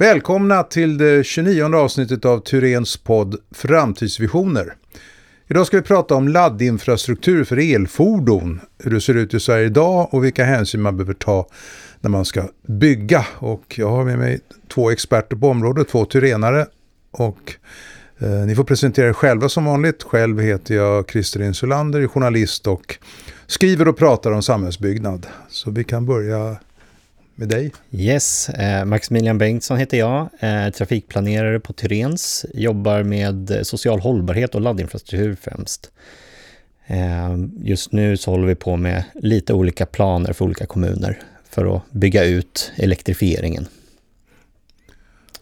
Välkomna till det 29 avsnittet av Turens podd Framtidsvisioner. Idag ska vi prata om laddinfrastruktur för elfordon, hur det ser ut i Sverige idag och vilka hänsyn man behöver ta när man ska bygga. Och jag har med mig två experter på området, två tyrenare. Och eh, ni får presentera er själva som vanligt. Själv heter jag Christer Insulander, är journalist och skriver och pratar om samhällsbyggnad. Så vi kan börja med dig. Yes, eh, Maximilian Bengtsson heter jag, eh, trafikplanerare på Tyrens, jobbar med social hållbarhet och laddinfrastruktur främst. Eh, just nu så håller vi på med lite olika planer för olika kommuner för att bygga ut elektrifieringen.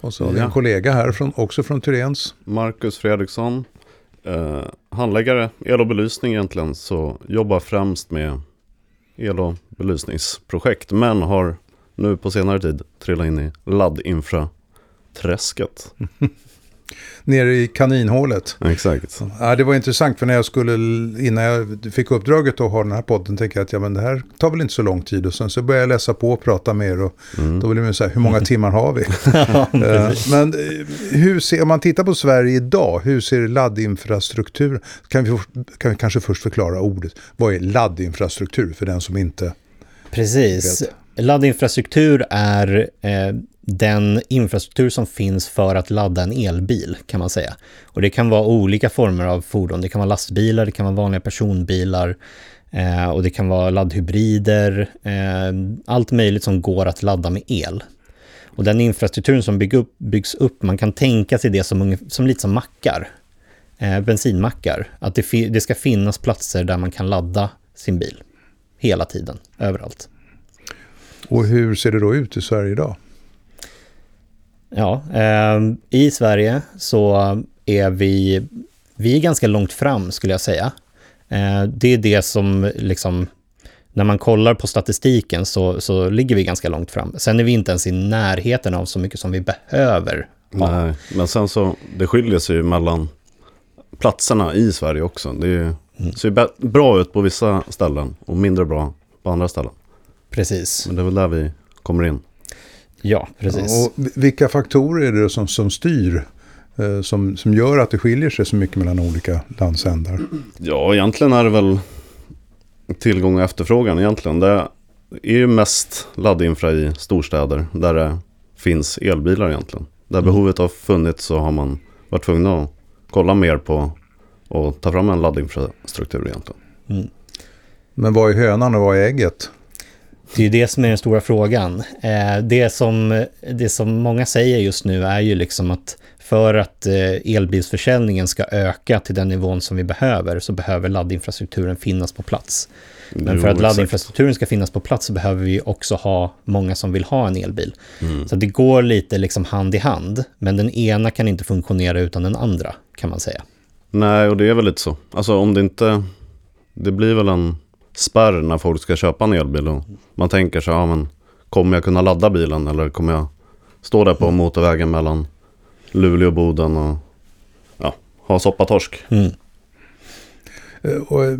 Och så har vi en kollega här, från, också från Tyrens. Marcus Fredriksson, eh, handläggare el och belysning egentligen, så jobbar främst med el och belysningsprojekt, men har nu på senare tid trillat in i laddinfra-träsket. Nere i kaninhålet. Exakt. Ja, det var intressant för när jag skulle, innan jag fick uppdraget att ha den här podden, tänkte jag att ja, men det här tar väl inte så lång tid. Och sen så började jag läsa på och prata mer och mm. då blev det så här, hur många timmar har vi? Eh, men eh, hur ser, om man tittar på Sverige idag, hur ser laddinfrastruktur, kan vi, kan vi kanske först förklara ordet, vad är laddinfrastruktur för den som inte Precis. Vet? Laddinfrastruktur är eh, den infrastruktur som finns för att ladda en elbil, kan man säga. Och det kan vara olika former av fordon. Det kan vara lastbilar, det kan vara vanliga personbilar eh, och det kan vara laddhybrider. Eh, allt möjligt som går att ladda med el. Och den infrastrukturen som bygg upp, byggs upp, man kan tänka sig det som, som lite som mackar. Eh, bensinmackar. Att det, det ska finnas platser där man kan ladda sin bil. Hela tiden, överallt. Och hur ser det då ut i Sverige idag? Ja, eh, i Sverige så är vi, vi är ganska långt fram skulle jag säga. Eh, det är det som liksom, när man kollar på statistiken så, så ligger vi ganska långt fram. Sen är vi inte ens i närheten av så mycket som vi behöver. Ha. Nej, men sen så, det skiljer sig ju mellan platserna i Sverige också. Det är, mm. ser bra ut på vissa ställen och mindre bra på andra ställen. Precis. Men det är väl där vi kommer in. Ja, precis. Och vilka faktorer är det som, som styr? Eh, som, som gör att det skiljer sig så mycket mellan olika landsändar? Ja, egentligen är det väl tillgång och efterfrågan egentligen. Det är ju mest laddinfra i storstäder där det finns elbilar egentligen. Där mm. behovet har funnits så har man varit tvungna att kolla mer på och ta fram en laddinfrastruktur egentligen. Mm. Men vad är hönan och vad är ägget? Det är ju det som är den stora frågan. Eh, det som, det som många säger just nu är ju liksom att för att eh, elbilsförsäljningen ska öka till den nivån som vi behöver så behöver laddinfrastrukturen finnas på plats. Men för att laddinfrastrukturen ska finnas på plats så behöver vi också ha många som vill ha en elbil. Mm. Så det går lite liksom hand i hand, men den ena kan inte funktionera utan den andra, kan man säga. Nej, och det är väl lite så. Alltså om det inte... Det blir väl en spärr när folk ska köpa en elbil. Och man tänker sig, ja men kommer jag kunna ladda bilen eller kommer jag stå där på mm. motorvägen mellan Luleå och Boden och ja, ha soppatorsk. Mm. Eh, och, eh,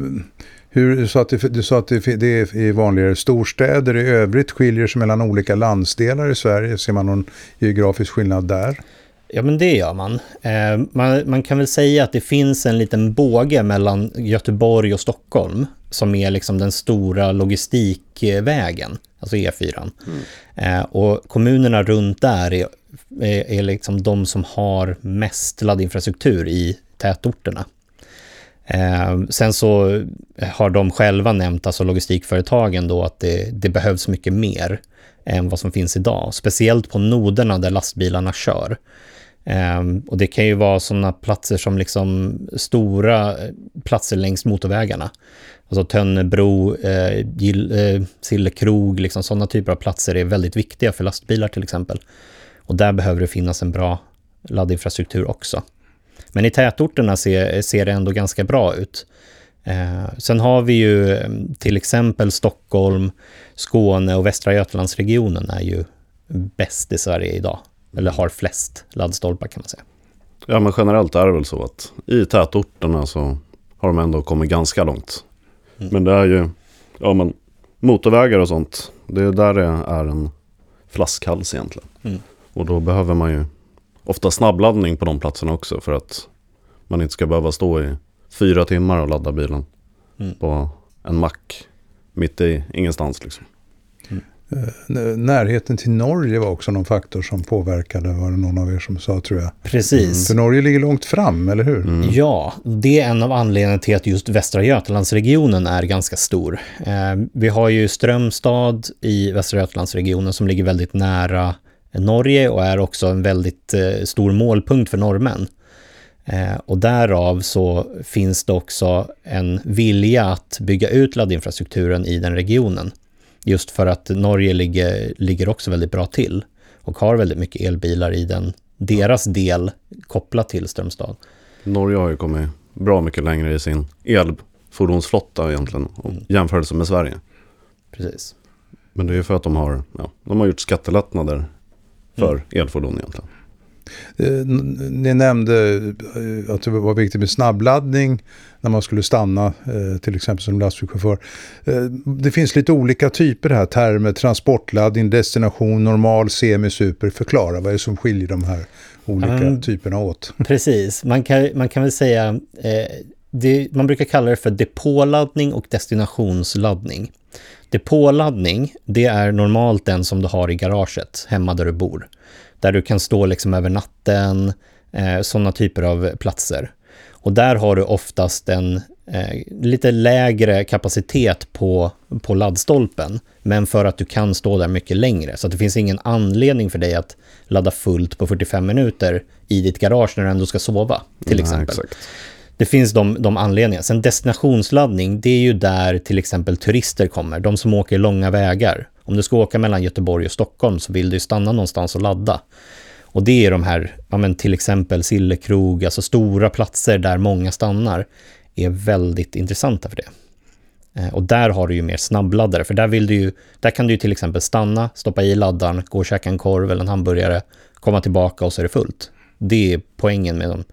hur, du sa att, det, du sa att det, det är vanligare storstäder. I övrigt skiljer sig mellan olika landsdelar i Sverige. Ser man någon geografisk skillnad där? Ja, men det gör man. Eh, man. Man kan väl säga att det finns en liten båge mellan Göteborg och Stockholm som är liksom den stora logistikvägen, alltså E4. Mm. Eh, och kommunerna runt där är, är, är liksom de som har mest laddinfrastruktur i tätorterna. Eh, sen så har de själva nämnt, alltså logistikföretagen då, att det, det behövs mycket mer än vad som finns idag. Speciellt på noderna där lastbilarna kör. Um, och det kan ju vara sådana platser som liksom stora eh, platser längs motorvägarna. Alltså Tönnebro, eh, Gill, eh, Sillekrog, liksom sådana typer av platser är väldigt viktiga för lastbilar till exempel. Och där behöver det finnas en bra laddinfrastruktur också. Men i tätorterna ser, ser det ändå ganska bra ut. Eh, sen har vi ju ehm, till exempel Stockholm, Skåne och Västra Götalandsregionen är ju bäst i Sverige idag. Eller har flest laddstolpar kan man säga. Ja men generellt är det väl så att i tätorterna så har de ändå kommit ganska långt. Mm. Men det är ju, ja men motorvägar och sånt, det är där det är en flaskhals egentligen. Mm. Och då behöver man ju ofta snabbladdning på de platserna också för att man inte ska behöva stå i fyra timmar och ladda bilen Mm. på en mack mitt i ingenstans liksom. N- Närheten till Norge var också någon faktor som påverkade, var det någon av er som sa tror jag. Precis. För Norge ligger långt fram, eller hur? Mm. Ja, det är en av anledningarna till att just Västra Götalandsregionen är ganska stor. Eh, vi har ju Strömstad i Västra Götalandsregionen som ligger väldigt nära Norge och är också en väldigt eh, stor målpunkt för norrmän. Eh, och därav så finns det också en vilja att bygga ut laddinfrastrukturen i den regionen. Just för att Norge ligger, ligger också väldigt bra till och har väldigt mycket elbilar i den, deras del kopplat till Strömstad. Norge har ju kommit bra mycket längre i sin elfordonsflotta egentligen och Mm. jämförelse med Sverige. Precis. Men det är ju för att de har, ja, de har gjort skattelättnader för Mm. elfordon egentligen. Eh, Ni nämnde eh, att det var viktigt med snabbladdning när man skulle stanna, eh, till exempel som lastbilschaufför. Det finns lite olika typer här, termer, transportladdning, destination, normal, semi, super. Förklara, vad är det som skiljer de här olika Mm. typerna åt? Precis, man kan, man kan väl säga, eh, det, man brukar kalla det för depåladdning och destinationsladdning. Depåladdning, det är normalt den som du har i garaget hemma där du bor. Där du kan stå liksom över natten, eh, sådana typer av platser. Och där har du oftast en eh, lite lägre kapacitet på, på laddstolpen, men för att du kan stå där mycket längre. Så det finns ingen anledning för dig att ladda fullt på 45 minuter i ditt garage när du ändå ska sova, till Nej, exempel. exakt. Det finns de, de anledningarna. Sen destinationsladdning, det är ju där till exempel turister kommer, de som åker långa vägar. Om du ska åka mellan Göteborg och Stockholm så vill du ju stanna någonstans och ladda. Och det är de här, ja men till exempel Sillekrog, alltså stora platser där många stannar, är väldigt intressanta för det. Eh, och där har du ju mer snabbladdare, för där, vill du ju, där kan du ju till exempel stanna, stoppa i laddaren, gå och käka en korv eller en hamburgare, komma tillbaka och så är det fullt. Det är poängen med de,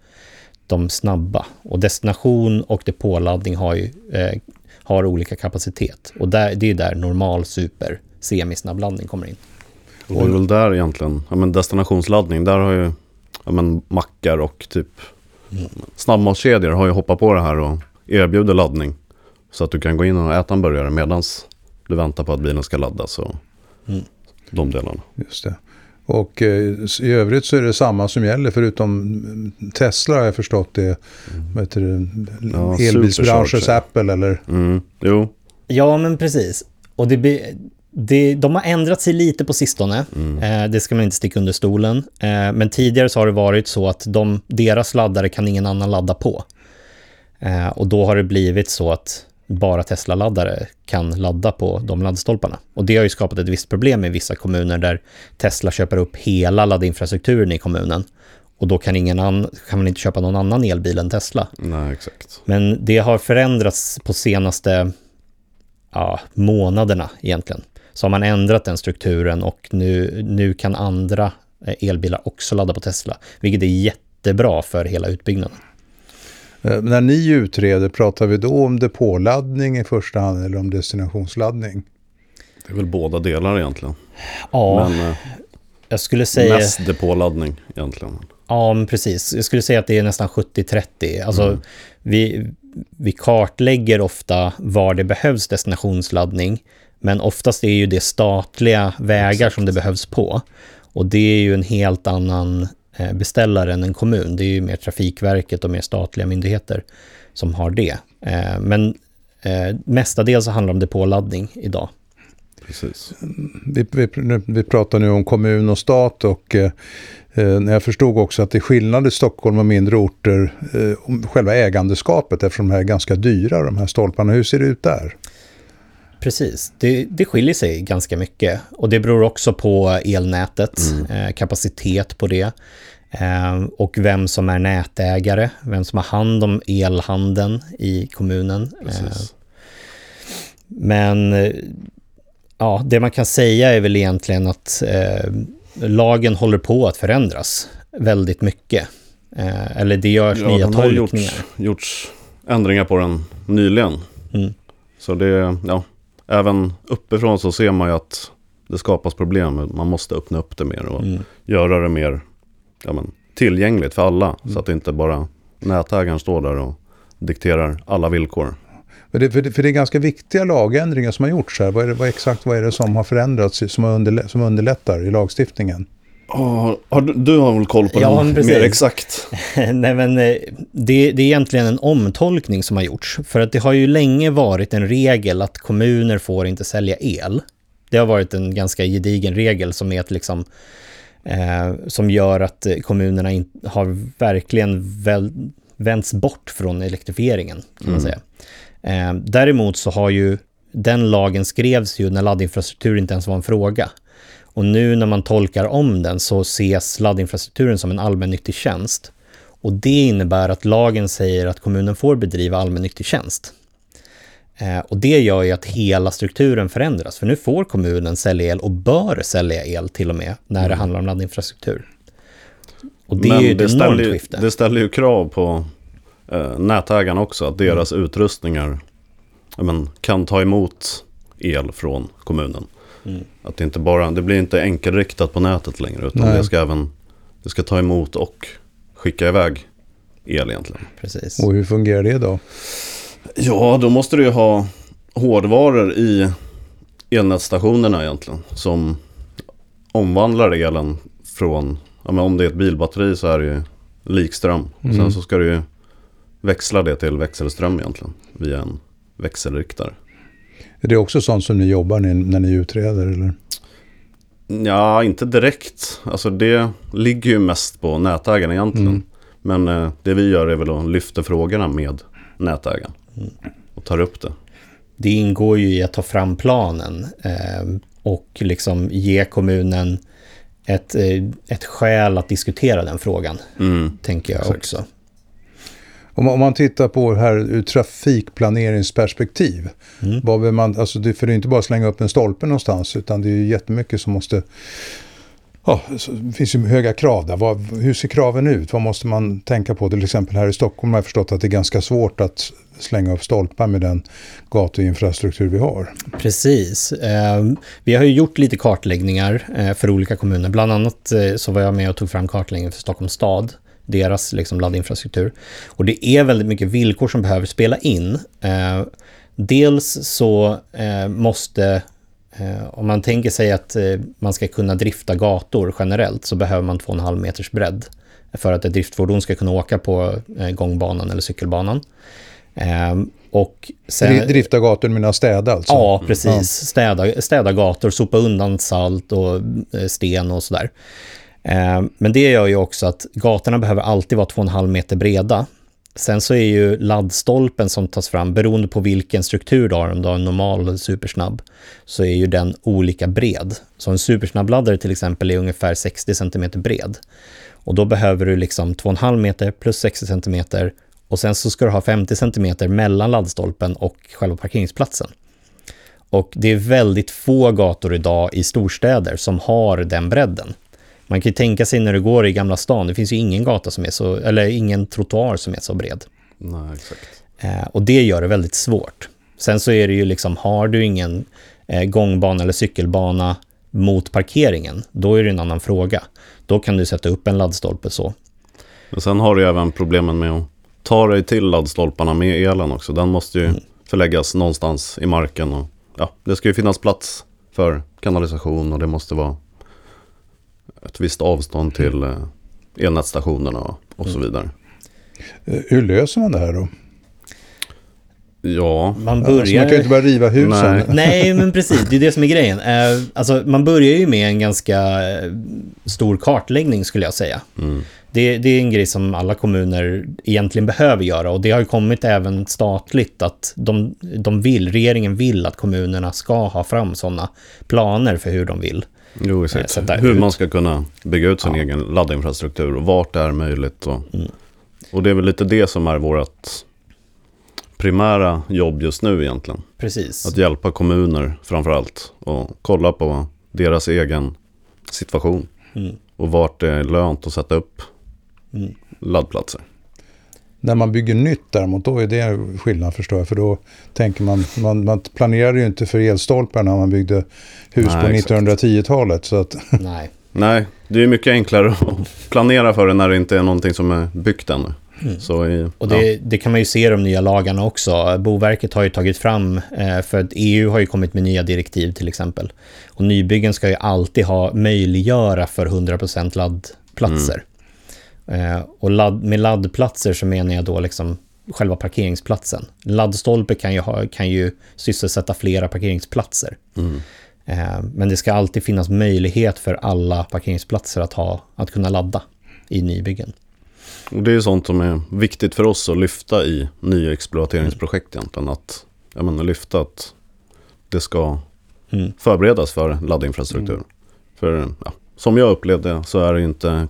de snabba. Och destination och depåladdning har ju eh, har olika kapacitet. Och där, det är där normal, super, semisnabbladdning kommer in. Och det är väl där egentligen, ja men destinationsladdning, där har ju ja men mackar och typ Mm. snabbmatskedjor har ju hoppat på det här och erbjuder laddning. Så att du kan gå in och äta en burgare medan du väntar på att bilen ska laddas och Mm. de delarna. Just det. Och eh, i övrigt så är det samma som gäller förutom mm, Tesla har jag förstått det. Vad heter det? Ja, Elbilsbranschens. Apple eller? Mm. Jo, Ja, men precis. Och det, blir- det, de har ändrat sig lite på sistone. Eh, det ska man inte sticka under stolen. Eh, men tidigare så har det varit så att de, deras laddare kan ingen annan ladda på. Eh, och då har det blivit så att bara Tesla-laddare kan ladda på de laddstolparna. Och det har ju skapat ett visst problem i vissa kommuner där Tesla köper upp hela laddinfrastrukturen i kommunen. Och då kan, ingen annan, kan man inte köpa någon annan elbil än Tesla. nej exakt. Men det har förändrats på senaste ja, månaderna egentligen. Så har man ändrat den strukturen och nu, nu kan andra eh, elbilar också ladda på Tesla, vilket är jättebra för hela utbyggnaden. Eh, När ni utreder, pratar vi då om depåladdning i första hand eller om destinationsladdning? Det är väl båda delar egentligen. Ja, Men eh, jag skulle säga... mest depåladdning egentligen. Ja, men precis. Jag skulle säga att det är nästan 70-30. Alltså, vi, vi kartlägger ofta var det behövs destinationsladdning, men oftast är ju det statliga vägar som det behövs på. Och det är ju en helt annan eh, beställare än en kommun. Det är ju mer Trafikverket och mer statliga myndigheter som har det. Eh, Men eh, mestadels så handlar det om depåladdning idag. Precis. Vi, vi, vi pratar nu om kommun och stat och eh, jag förstod också att det är skillnad i Stockholm och mindre orter eh, om själva ägandeskapet eftersom de här är ganska dyra de här stolparna. Hur ser det ut där? Precis, det, det skiljer sig ganska mycket och det beror också på elnätet, eh, kapacitet på det eh, och vem som är nätägare, vem som har hand om elhandeln i kommunen. Precis. men eh, ja, det man kan säga är väl egentligen att eh, lagen håller på att förändras väldigt mycket. Eh, eller det görs Ja, nya de har ju tolkningar. gjorts, gjorts ändringar på den nyligen. Mm. Så det, ja, även uppifrån så ser man ju att det skapas problem. Man måste öppna upp det mer och Mm. göra det mer ja, men, tillgängligt för alla. Så att inte bara nätägaren står där och dikterar alla villkor. För det, för, det, för det är ganska viktiga lagändringar som har gjorts här. Vad, är det, vad exakt vad är det som har förändrats som, underlä, som underlättar i lagstiftningen? Oh, har du, du har väl koll på Ja, den precis. mer exakt? Nej, men eh, det, det är egentligen en omtolkning som har gjorts. För att det har ju länge varit en regel att kommuner får inte sälja el. Det har varit en ganska gedigen regel som är att liksom eh, som gör att kommunerna in, har verkligen väl, vänts bort från elektrifieringen kan man säga. Eh, däremot så har ju den lagen skrevs ju när laddinfrastruktur inte ens var en fråga. Och nu när man tolkar om den så ses laddinfrastrukturen som en allmännyttig tjänst. Och det innebär att lagen säger att kommunen får bedriva allmännyttig tjänst. Eh, och det gör ju att hela strukturen förändras, för nu får kommunen sälja el och bör sälja el till och med när det handlar om laddinfrastruktur. Och det är ju det ställer, ju- skifte. det ställer ju krav på eh, nätägarna också. Att deras utrustningar ja, men, kan ta emot el från kommunen. Mm. Att det inte bara, det blir inte enkelriktat på nätet längre. Utan Nej. det ska även, det ska ta emot och skicka iväg el egentligen. Precis. Och hur fungerar det då? Ja, då måste du ju ha hårdvaror i elnätsstationerna egentligen. Som omvandlar elen från, ja, men om det är ett bilbatteri så är det ju likström. Mm. Sen så ska du ju växla det till växelström egentligen. Via en växelriktare. Är det också sånt som ni jobbar när, när ni utreder? Eller? Ja, inte direkt. Alltså det ligger ju mest på nätägaren egentligen. Mm. Men eh, det vi gör är väl att lyfta frågorna med nätägaren. Och tar upp det. Det ingår ju i att ta fram planen eh, och liksom ge kommunen ett, eh, ett skäl att diskutera den frågan, Mm. tänker jag Exakt. också. Om, man- om man tittar på det här ur trafikplaneringsperspektiv. Mm. Vad vill man, alltså det, för det är inte bara att slänga upp en stolpe någonstans utan det är ju jättemycket som måste... Ja, det finns ju höga krav där. Vad, hur ser kraven ut? Vad måste man tänka på? Till exempel här i Stockholm har jag förstått att det är ganska svårt att slänga upp stolpar med den gatuinfrastruktur vi har. Precis. Eh, vi har ju gjort lite kartläggningar eh, för olika kommuner. Bland annat eh, så var jag med och tog fram kartläggningen för Stockholms stad, deras liksom, laddinfrastruktur. Och det är väldigt mycket villkor som behöver spela in. Eh, dels så eh, måste, eh, om man tänker sig att eh, man ska kunna drifta gator generellt, så behöver man 2,5 meters bredd för att ett driftfordon ska kunna åka på eh, gångbanan eller cykelbanan. Eh, och sen, Dri- Drifta gator menar städa alltså? Ja, precis. Städa, städa gator, sopa undan salt och eh, sten och sådär. Eh, men det gör ju också att gatorna behöver alltid vara 2,5 meter breda. Sen så är ju laddstolpen som tas fram, beroende på vilken struktur du har, om du har en normal eller supersnabb, så är ju den olika bred. Så en supersnabbladdare till exempel är ungefär 60 cm bred. Och då behöver du liksom 2,5 meter plus 60 cm och sen så ska du ha 50 cm mellan laddstolpen och själva parkeringsplatsen. Och det är väldigt få gator idag i storstäder som har den bredden. Man kan ju tänka sig när du går i Gamla stan, det finns ju ingen gata som är så, eller ingen trottoar som är så bred. Nej, exakt. Eh, och det gör det väldigt svårt. Sen så är det ju liksom, har du ingen eh, gångbana eller cykelbana mot parkeringen, då är det en annan fråga. Då kan du sätta upp en laddstolpe så. Men sen har du ju även problemen med att ta dig till laddstolparna med elen också. Den måste ju förläggas någonstans i marken. Och, ja, det ska ju finnas plats för kanalisation och det måste vara ett visst avstånd till eh, elnätsstationerna och, och så vidare. Eh, Hur löser man det här då? Man Ja, Alltså man börjar... kan ju inte bara riva husen. Nej. Nej, men precis, det är det som är grejen. Eh, alltså, man börjar ju med en ganska eh, stor kartläggning skulle jag säga. mm, Det, det är en grej som alla kommuner egentligen behöver göra och det har ju kommit även statligt att de, de vill, regeringen vill att kommunerna ska ha fram sådana planer för hur de vill. jo Eh, exakt. där Hur ut. man ska kunna bygga ut sin Ja. egen laddinfrastruktur och vart det är möjligt. Och, Mm. och det är väl lite det som är vårt primära jobb just nu egentligen. Precis. Att hjälpa kommuner framför allt och kolla på deras egen situation Mm. och vart det är lönt att sätta upp Mm. laddplatser. När man bygger nytt däremot, då är det skillnad förstår jag. För då tänker man, man, man planerade ju inte för elstolpar när man byggde hus Nej, på exakt. 1910-talet. Så att, Nej. Nej, det är mycket enklare att planera för det när det inte är någonting som är byggt ännu. Så i, Och det, det kan man ju se i de nya lagarna också. Boverket har ju tagit fram, eh, för att EU har ju kommit med nya direktiv till exempel. Och nybyggen ska ju alltid ha möjliggöra för 100% laddplatser. Eh, och ladd, med laddplatser så menar jag då liksom själva parkeringsplatsen. Laddstolpe kan ju, ha, kan ju sysselsätta flera parkeringsplatser. Mm. Eh, men det ska alltid finnas möjlighet för alla parkeringsplatser att, ha, att kunna ladda i nybyggen. Och det är sånt som är viktigt för oss att lyfta i nya exploateringsprojekt egentligen. Att jag menar, lyfta att det ska Mm. förberedas för laddinfrastruktur. För ja, som jag upplevde så är det inte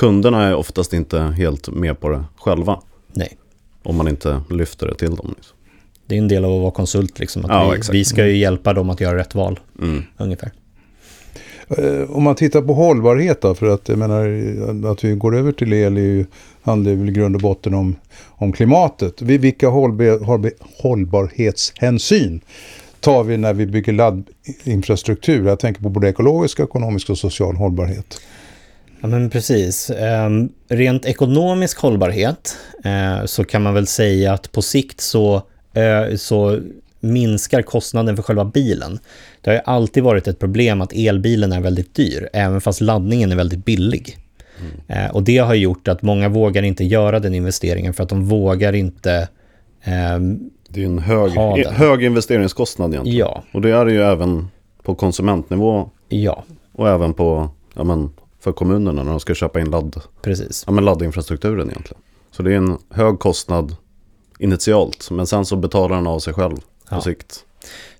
kunderna är oftast inte helt med på det själva. Nej. Om man inte lyfter det till dem. Liksom. Det är en del av att vara konsult. Liksom, att Ja, vi, exakt. vi ska ju hjälpa dem att göra rätt val, Mm. ungefär. Eh, Om man tittar på hållbarhet då, för att jag menar att vi går över till el är ju, handlar väl i grund och botten om, om klimatet. Vi- Vilka hållbarhetshänsyn tar vi när vi bygger laddinfrastruktur? Jag tänker på både ekologisk, ekonomisk och social hållbarhet. Ja, men precis. Ehm, rent ekonomisk hållbarhet eh, så kan man väl säga att på sikt så, eh, så minskar kostnaden för själva bilen. Det har ju alltid varit ett problem att elbilen är väldigt dyr, även fast laddningen är väldigt billig. Eh, och det har gjort att många vågar inte göra den investeringen för att de vågar inte ehm, Det är en hög, Ha den. hög investeringskostnad egentligen. Ja, Och det är det ju även på konsumentnivå ja, och även på, ja, men, för kommunerna när de ska köpa in ladd, precis. ja, men laddinfrastrukturen egentligen. Så det är en hög kostnad initialt, men sen så betalar den av sig själv på Ja. sikt.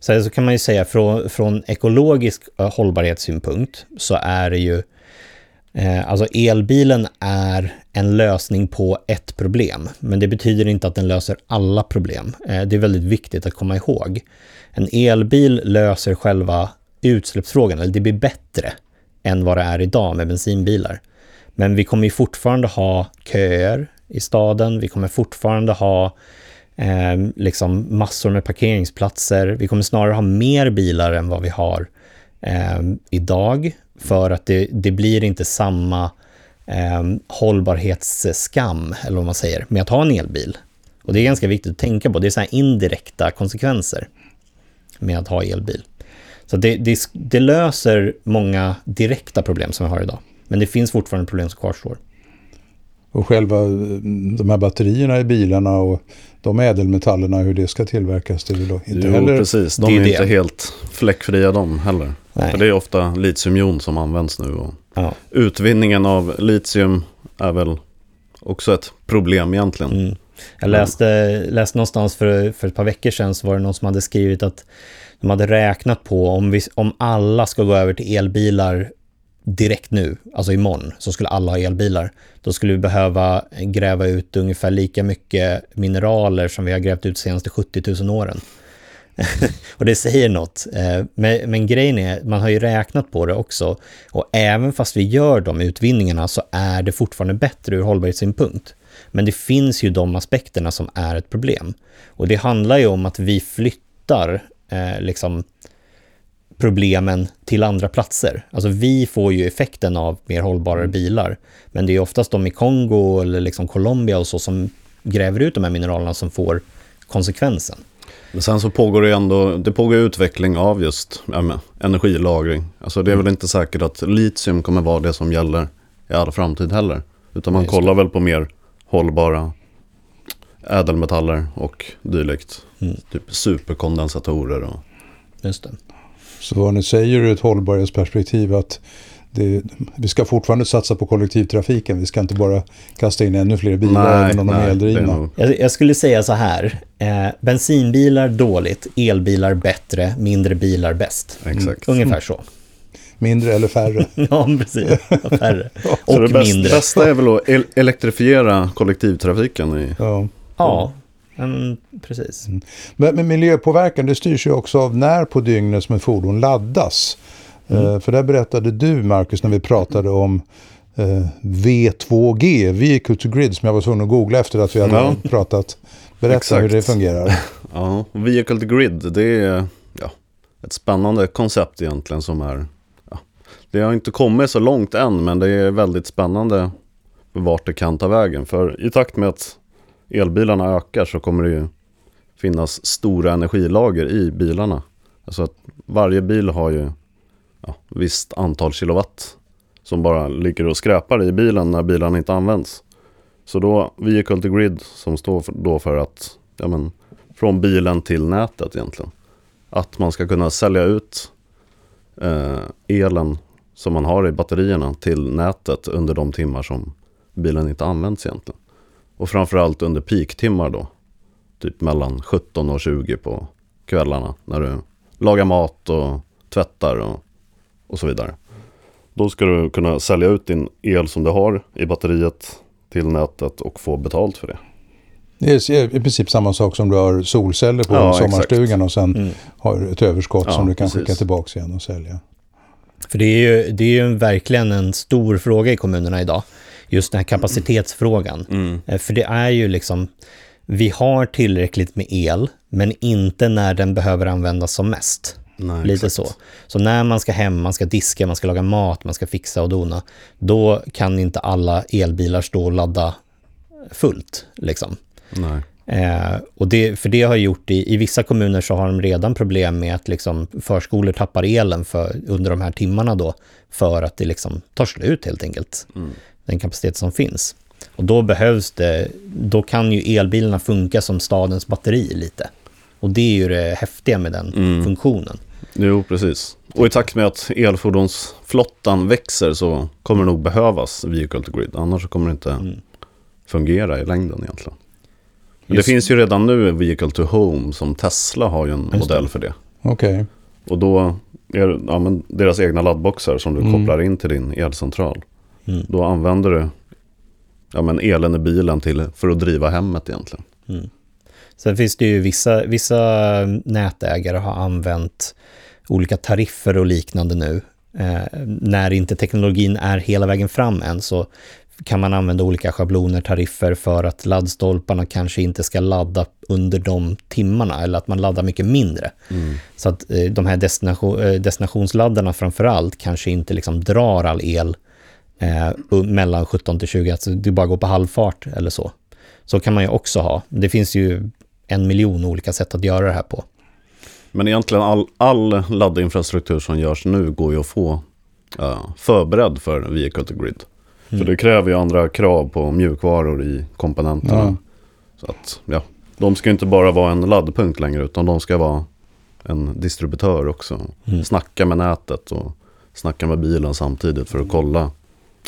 Så, så kan man ju säga från, från ekologisk hållbarhetssynpunkt så är det ju eh, Alltså elbilen är en lösning på ett problem, men det betyder inte att den löser alla problem. Eh, det är väldigt viktigt att komma ihåg. En elbil löser själva utsläppsfrågan, eller det blir bättre än vad det är idag med bensinbilar. Men vi kommer ju fortfarande ha köer i staden, vi kommer fortfarande ha eh, liksom massor med parkeringsplatser. Vi kommer snarare ha mer bilar än vad vi har eh, idag för att det, det blir inte samma eh, hållbarhetsskam, eller vad man säger, med att ha en elbil. Och det är ganska viktigt att tänka på. Det är så här indirekta konsekvenser med att ha elbil. Så det, det, det löser många direkta problem som vi har idag. Men det finns fortfarande problem som kvarstår. Och själva eh, de här batterierna i bilarna och de ädelmetallerna, hur det ska tillverkas, det är väl inte jo, heller... precis. De det är är, inte helt fläckfria de heller. Nej. För det är ofta litiumjon som används nu. Och Ja. utvinningen av litium är väl också ett problem egentligen. Mm. Jag läste, läste någonstans för, för ett par veckor sedan så var det någon som hade skrivit att de hade räknat på om, vi, om alla ska gå över till elbilar direkt nu, alltså imorgon, så skulle alla ha elbilar. Då skulle vi behöva gräva ut ungefär lika mycket mineraler som vi har grävt ut de senaste 70 000 åren. och det säger något. Eh, men, men grejen är, man har ju räknat på det också. Och även fast vi gör de utvinningarna så är det fortfarande bättre ur hållbarhetssynpunkt. Men det finns ju de aspekterna som är ett problem. Och det handlar ju om att vi flyttar eh, liksom problemen till andra platser. Alltså vi får ju effekten av mer hållbara bilar. Men det är oftast de i Kongo eller liksom Colombia och så som gräver ut de här mineralerna som får konsekvensen. Men sen så pågår det ändå, det pågår utveckling av just ja, men, energilagring. Alltså det är väl inte säkert att litium kommer vara det som gäller i all framtid heller. Utan man just kollar väl på mer hållbara ädelmetaller och dylikt. Mm. Typ superkondensatorer och Just det. Så vad ni säger ur ett hållbarhetsperspektiv att det, vi ska fortfarande satsa på kollektivtrafiken. Vi ska inte bara kasta in ännu fler bilar även om de är eldrivna. nog- Jag, jag skulle säga så här. Eh, bensinbilar dåligt, elbilar bättre, mindre bilar bäst. Exakt. Ungefär så. Mindre eller färre. Ja, precis. Färre. Så Och det bästa, mindre. bästa är väl att el- elektrifiera kollektivtrafiken i Ja. Ja, mm, precis. Men, men miljöpåverkan det styrs ju också av när på dygnet som ett fordon laddas. Eh, för där berättade du Marcus när vi pratade om eh, V2G, Vehicle to Grid, som jag var tvungen att googla efter att vi hade Ja. pratat. Berätta Exakt. hur det fungerar. Ja, Vehicle to Grid, det är ja, ett spännande koncept egentligen som är... Ja, det har inte kommit så långt än, men det är väldigt spännande vart det kan ta vägen. För i takt med att elbilarna ökar så kommer det ju finnas stora energilager i bilarna. Alltså att varje bil har ju ja, visst antal kilowatt som bara ligger och skräpar i bilen när bilen inte används. Så då Vehicle to Grid som står för, då för att ja, men, från bilen till nätet egentligen. Att man ska kunna sälja ut eh, elen som man har i batterierna till nätet under de timmar som bilen inte används egentligen. Och framförallt under peaktimmar då. Typ mellan 17 och 20 på kvällarna när du lagar mat och tvättar och, och så vidare. Då ska du kunna sälja ut din el som du har i batteriet till nätet och få betalt för det. Det är i princip samma sak som du har solceller på Ja, sommarstugan och sen Mm. har du ett överskott Ja, som du kan precis. skicka tillbaka igen och sälja. För det är ju, det är ju en- verkligen en stor fråga i kommunerna idag. Just den här kapacitetsfrågan. Eh, För det är ju liksom, vi har tillräckligt med el, men inte när den behöver användas som mest. Nej, Lite exakt. så. Så när man ska hem, man ska diska, man ska laga mat, man ska fixa och dona, då kan inte alla elbilar stå och ladda fullt. Liksom. Nej. Eh, och det, för det har gjort, i, i vissa kommuner så har de redan problem med att liksom förskolor tappar elen för, under de här timmarna då, för att det liksom tar slut helt enkelt, den kapacitet som finns. Och då behövs det, då kan ju elbilarna funka som stadens batteri lite. Och det är ju det häftiga med den funktionen. Jo, precis. Och i takt med att elfordonsflottan växer så kommer det nog behövas Vehicle to Grid. Annars kommer det inte fungera i längden egentligen. Men Just- det finns ju redan nu Vehicle to Home som Tesla har ju en det. modell för det. Okej. Och då är det ja, men deras egna laddboxar som du Mm. kopplar in till din elcentral. Mm. Då använder du ja, men elen i bilen till, för att driva hemmet egentligen. Sen finns det ju vissa, vissa nätägare har använt olika tariffer och liknande nu. Eh, när inte teknologin är hela vägen fram än så kan man använda olika schabloner, tariffer för att laddstolparna kanske inte ska ladda under de timmarna eller att man laddar mycket mindre. Så att eh, de här destination, eh, destinationsladdarna framför allt kanske inte liksom drar all el eh, mellan 17 till 20, alltså det bara går på halvfart eller så. Så kan man ju också ha. Det finns ju en miljon olika sätt att göra det här på. Men egentligen all, all laddinfrastruktur som görs nu går ju att få ja, förberedd för Vehicle to Grid. För det kräver ju andra krav på mjukvaror i komponenterna. Ja. Så att, ja, de ska inte bara vara en laddpunkt längre utan de ska vara en distributör också. Mm. Snacka med nätet och snacka med bilen samtidigt för att kolla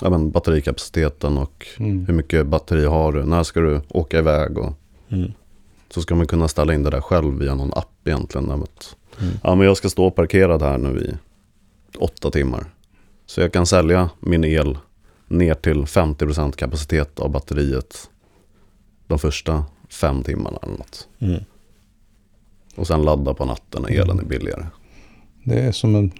ja, men batterikapaciteten och Mm. hur mycket batteri har du, när ska du åka iväg och Mm. så ska man kunna ställa in det där själv via någon app egentligen. Att, Mm. Ja, men jag ska stå parkerad här nu i åtta timmar. Så jag kan sälja min el ner till 50% kapacitet av batteriet de första fem timmarna eller något. Mm. Och sen ladda på natten när elen är billigare. Det är som en,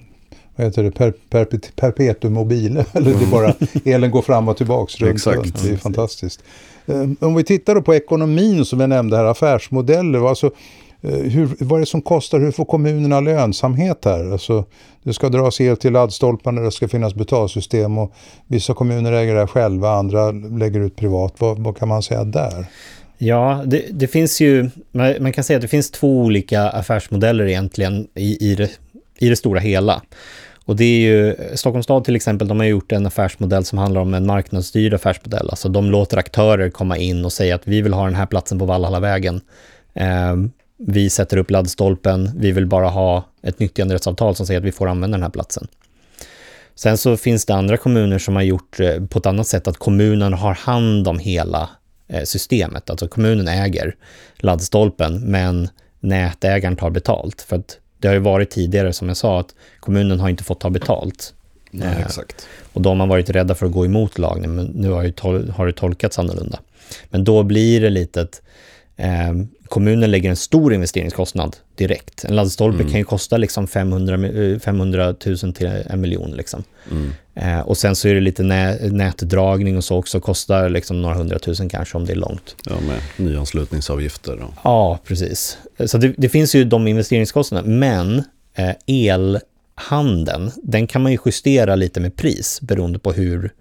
vad heter det, per, per, perpetuum mobile. Eller det bara, elen går fram och tillbaks runt, Exakt. Det är fantastiskt. Eh, Om vi tittar då på ekonomin som jag nämnde här, affärsmodeller. Alltså, eh, hur, vad är det som kostar? Hur får kommunerna lönsamhet här? Alltså, det ska dras el till laddstolparna, det ska finnas betalsystem och vissa kommuner äger det här själva, andra lägger ut privat. Vad, vad kan man säga där? Ja, det, det finns ju, man, man kan säga att det finns två olika affärsmodeller egentligen i, i, det, i det stora hela. Och det är ju, Stockholms stad till exempel, de har gjort en affärsmodell som handlar om en marknadsstyrd affärsmodell. Alltså de låter aktörer komma in och säga att vi vill ha den här platsen på Valhallavägen. Eh, vi sätter upp laddstolpen, vi vill bara ha ett nyttjanderättsavtal som säger att vi får använda den här platsen. Sen så finns det andra kommuner som har gjort eh, på ett annat sätt, att kommunen har hand om hela eh, systemet. Alltså kommunen äger laddstolpen, men nätägaren tar betalt. För att det har ju varit tidigare, som jag sa, att kommunen har inte fått ta betalt. Nej, Eh, exakt. Och då har man varit rädda för att gå emot lagen, men nu har, ju tol- har det tolkats annorlunda. Men då blir det lite att eh, kommunen lägger en stor investeringskostnad direkt. En laddstolpe kan ju kosta liksom 500, mi- eh, 500 000 till en miljon. Liksom. Mm. Eh, och sen så är det lite nä nätdragning och så också, kostar liksom några hundratusen kanske om det är långt. Ja, med nyanslutningsavgifter. Och... Ja, precis. Så det, det finns ju de investeringskostnaderna, men eh, elhandeln, den kan man ju justera lite med pris beroende på hur,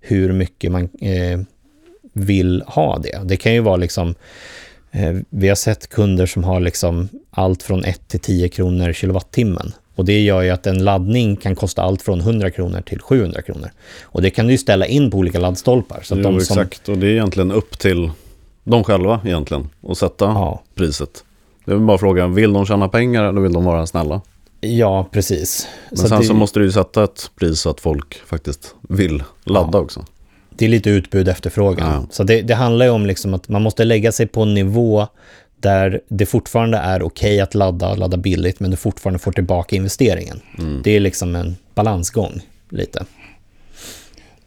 hur mycket man eh, vill ha det. Det kan ju vara liksom, eh, vi har sett kunder som har liksom allt från 1 till 10 kronor kilowattimmen. Och det gör ju att en laddning kan kosta allt från 100 kronor till 700 kronor. Och det kan du ju ställa in på olika laddstolpar. Så jo, de som, exakt. Och det är egentligen upp till dem själva egentligen att sätta Ja. priset. Det är bara frågan, vill de tjäna pengar eller vill de vara snälla? Ja, precis. Men Så sen det, så måste du ju sätta ett pris så att folk faktiskt vill ladda också. det är lite utbud efterfrågan. Ja. Så det, det handlar ju om liksom att man måste lägga sig på en nivå där det fortfarande är okej att ladda, ladda billigt, men du fortfarande får tillbaka investeringen. Mm. Det är liksom en balansgång lite.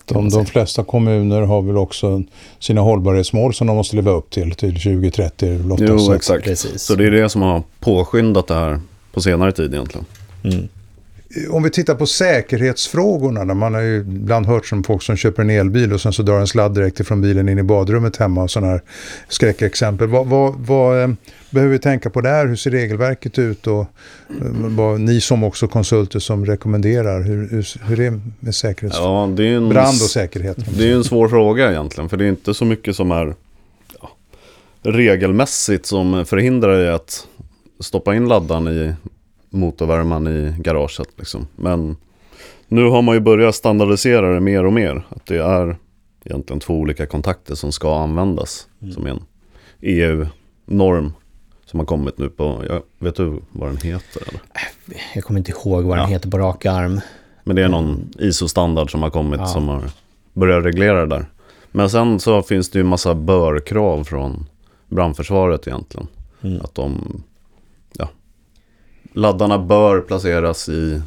De, de flesta kommuner har väl också sina hållbarhetsmål som de måste leva upp till till 2030. Lotta, Jo, exakt. Precis. Så det är det som har påskyndat det här på senare tid egentligen. Mm. Om vi tittar på säkerhetsfrågorna, där man har ju ibland hört som folk som köper en elbil och sen så drar en sladd direkt ifrån bilen in i badrummet hemma och sådana här skräckexempel. Vad, vad, vad eh, behöver vi tänka på där? Hur ser regelverket ut? Och eh, vad, ni som också konsulter som rekommenderar, hur, hur, hur är det med säkerhets... Ja, det är en, Brand och säkerhet. det är en svår fråga egentligen. För det är inte så mycket som är ja, regelmässigt som förhindrar dig att stoppa in laddan i motorvärmaren i garaget. Liksom. Men nu har man ju börjat standardisera det mer och mer. Att det är egentligen två olika kontakter som ska användas. Som är en EU-norm som har kommit nu på, jag vet du vad den heter? Eller? Jag kommer inte ihåg vad den Ja. heter på rak arm. Men det är någon ISO-standard som har kommit Ja. som har börjat reglera det där. Men sen så finns det ju massa bör-krav från brandförsvaret egentligen. Mm. Att de, laddarna bör placeras i,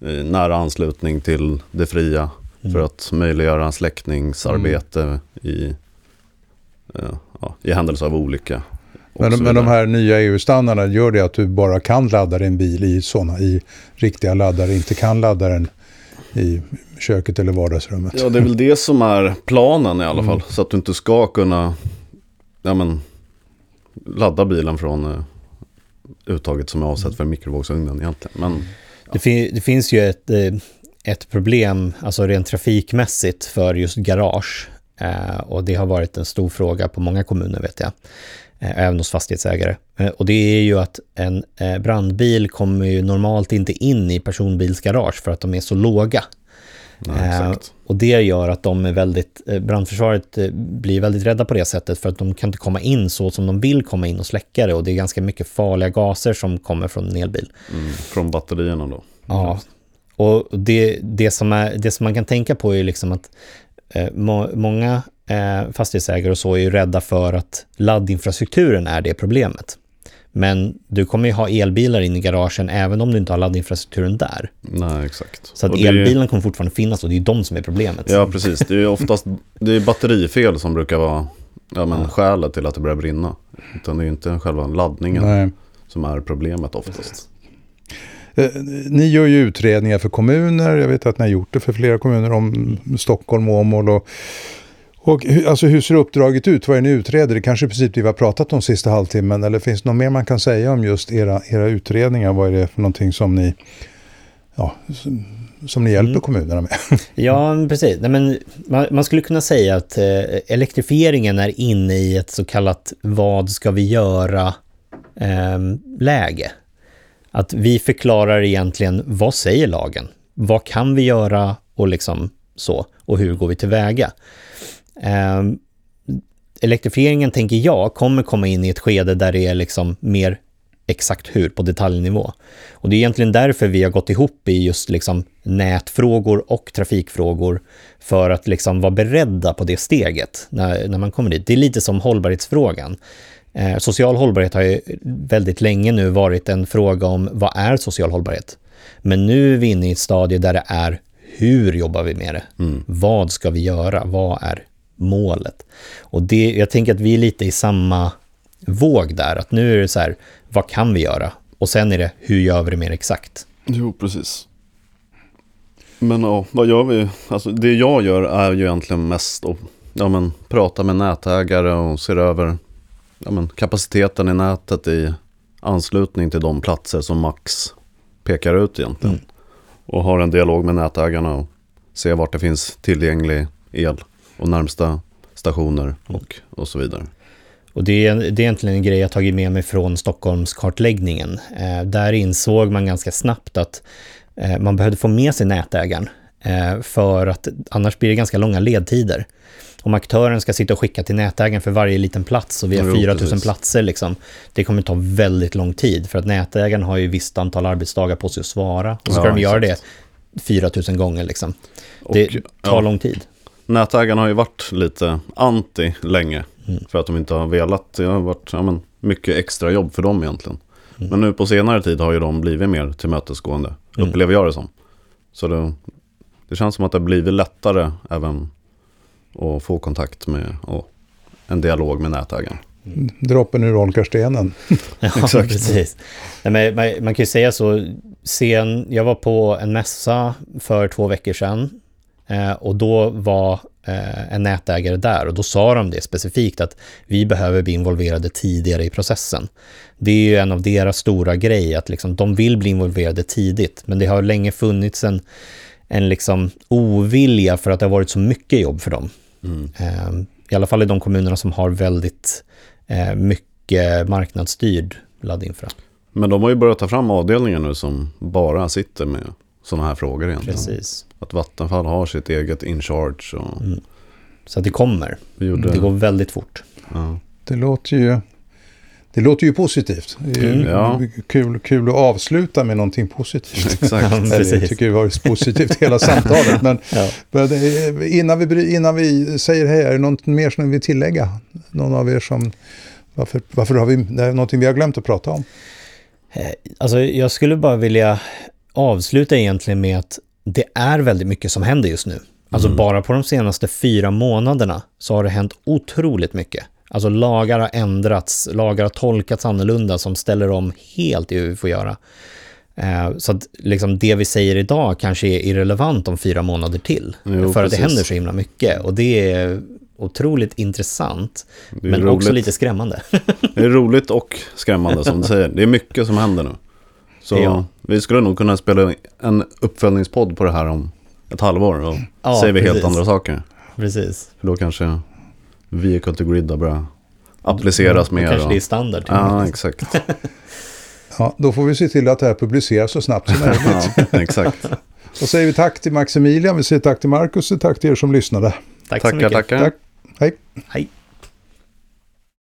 i nära anslutning till det fria. Mm. För att möjliggöra en släckningsarbete i, eh, ja, i händelse av olycka. Men, men de här nya EU-standarderna gör det att du bara kan ladda din bil i sådana, i riktiga laddare, inte kan ladda den i köket eller vardagsrummet. Ja, det är väl det som är planen i alla Mm. fall. Så att du inte ska kunna ja, men, ladda bilen från eh, uttaget som är avsett för mikrovågsugnen egentligen. Men Det, fin- det finns ju ett, eh, ett problem, alltså rent trafikmässigt, för just garage. Eh, och det har varit en stor fråga på många kommuner, vet jag. Eh, även hos fastighetsägare. Eh, och det är ju att en brandbil kommer ju normalt inte in i personbilsgarage för att de är så låga. Nej, Eh, och det gör att de är väldigt, eh, brandförsvaret eh, blir väldigt rädda på det sättet för att de kan inte komma in så som de vill komma in och släcka det och det är ganska mycket farliga gaser som kommer från en elbil. Mm, från batterierna då. Ja, och det, det, som är, det som man kan tänka på är liksom att eh, må, många eh, fastighetsägare och så är ju rädda för att laddinfrastrukturen är det problemet. Men du kommer ju ha elbilar in i garagen även om du inte har laddinfrastrukturen där. Nej, exakt. Så att elbilen kommer fortfarande finnas och det är de som är problemet. Ja, precis. Det är ju oftast det är batterifel som brukar vara ja, men, skälet till att det börjar brinna. Utan det är ju inte själva laddningen Nej. som är problemet oftast. Eh, Ni gör ju utredningar för kommuner. Jag vet att ni har gjort det för flera kommuner om Stockholm och Åmål. Och, och alltså, hur ser uppdraget ut? Vad är ni utreder? Det kanske i princip det vi har pratat om sista halvtimmen. Eller finns det något mer man kan säga om just era, era utredningar? Vad är det för någonting som ni, ja, som, ni hjälper Mm. kommunerna med? Ja, precis. Nej, men man, man skulle kunna säga att eh, elektrifieringen är inne i ett så kallat vad ska vi göra-läge. att vi förklarar egentligen vad säger lagen? Vad kan vi göra och liksom så? Och hur går vi tillväga? Eh, elektrifieringen, tänker jag, kommer komma in i ett skede där det är liksom mer exakt hur på detaljnivå. Och det är egentligen därför vi har gått ihop i just liksom nätfrågor och trafikfrågor för att liksom vara beredda på det steget när, när man kommer dit. Det är lite som hållbarhetsfrågan. Eh, social hållbarhet har ju väldigt länge nu varit en fråga om vad är social hållbarhet? Men nu är vi inne i ett stadie där det är hur jobbar vi med det? Vad ska vi göra? Vad är målet? Och det, jag tänker att vi är lite i samma våg där, att nu är det så här, vad kan vi göra? Och sen är det, hur gör vi det mer exakt? Jo, precis. Men ja, vad gör vi? Alltså, det jag gör är ju egentligen mest att ja, men, prata med nätägare och se över ja, men, kapaciteten i nätet i anslutning till de platser som Max pekar ut egentligen. Mm. Och har en dialog med nätägarna och se vart det finns tillgänglig el och närmsta stationer och, och så vidare. Och det är, det är egentligen en grej jag tagit med mig från Stockholmskartläggningen. Eh, där insåg man ganska snabbt att eh, man behövde få med sig nätägaren. Eh, för att annars blir det ganska långa ledtider. Om aktören ska sitta och skicka till nätägaren för varje liten plats och vi har Jo, 4000 precis. platser, liksom, det kommer ta väldigt lång tid. För att nätägaren har ju visst antal arbetsdagar på sig att svara. Och så ska Ja, de göra det exakt. 4000 gånger. Liksom. Och, Det tar ja, lång tid. Nätägarna har ju varit lite anti länge. Mm. För att de inte har velat. Det har varit ja, men, mycket extra jobb för dem egentligen. Mm. Men nu på senare tid har ju de blivit mer tillmötesgående. Mm. Upplever jag det som. Så det, det känns som att det har blivit lättare även att få kontakt med och en dialog med nätägaren. Droppen urholkar stenen. Ja, Exakt. precis. Nej, men, man, man kan ju säga så, sen, jag var på en mässa för två veckor sedan och då var eh, en nätägare där och då sa de det specifikt att vi behöver bli involverade tidigare i processen. Det är ju en av deras stora grejer, att liksom, de vill bli involverade tidigt, men det har länge funnits en, en liksom ovilja för att det har varit så mycket jobb för dem. Eh, I alla fall i de kommunerna som har väldigt eh, mycket marknadsstyrd laddinfra. Men de har ju börjat ta fram avdelningar nu som bara sitter med sådana här frågor egentligen. Precis. Att Vattenfall har sitt eget in charge. Och Mm. Så att det kommer. vi gjorde, Det går väldigt fort. ja. Det låter ju, det låter ju positivt. Det är ju Mm. Ja. kul, kul att avsluta med någonting positivt. Exakt. Eller, jag tycker det har varit positivt hela samtalet. Men, Ja. men eh, innan, vi, innan vi säger hej, är det något mer som ni vill tillägga? Någon av er som... Varför, varför har vi... Det är någonting vi har glömt att prata om. Eh, Alltså, jag skulle bara vilja avsluta egentligen med att det är väldigt mycket som händer just nu. Alltså bara på de senaste fyra månaderna så har det hänt otroligt mycket. Alltså lagar har ändrats, lagar har tolkats annorlunda som ställer om helt i hur vi får göra. Eh, Så att liksom det vi säger idag kanske är irrelevant om fyra månader till. Jo, för att det händer så himla mycket. Och det är otroligt intressant, men roligt. också lite skrämmande. Det är roligt och skrämmande som du säger. Det är mycket som händer nu. Så Ja. vi skulle nog kunna spela en uppföljningspodd på det här om ett halvår. Och Ja, säger vi helt precis. andra saker. Precis. För då kanske vehicle to grid har börjat appliceras Då mer. kanske och- det är standard. Ja, exakt. Ja, då får vi se till att det här publiceras så snabbt som möjligt. Ja, exakt. Då säger vi tack till Maximilian, vi säger tack till Marcus och tack till er som lyssnade. Tack så Tackar, mycket. tackar. Tack. Hej. Hej.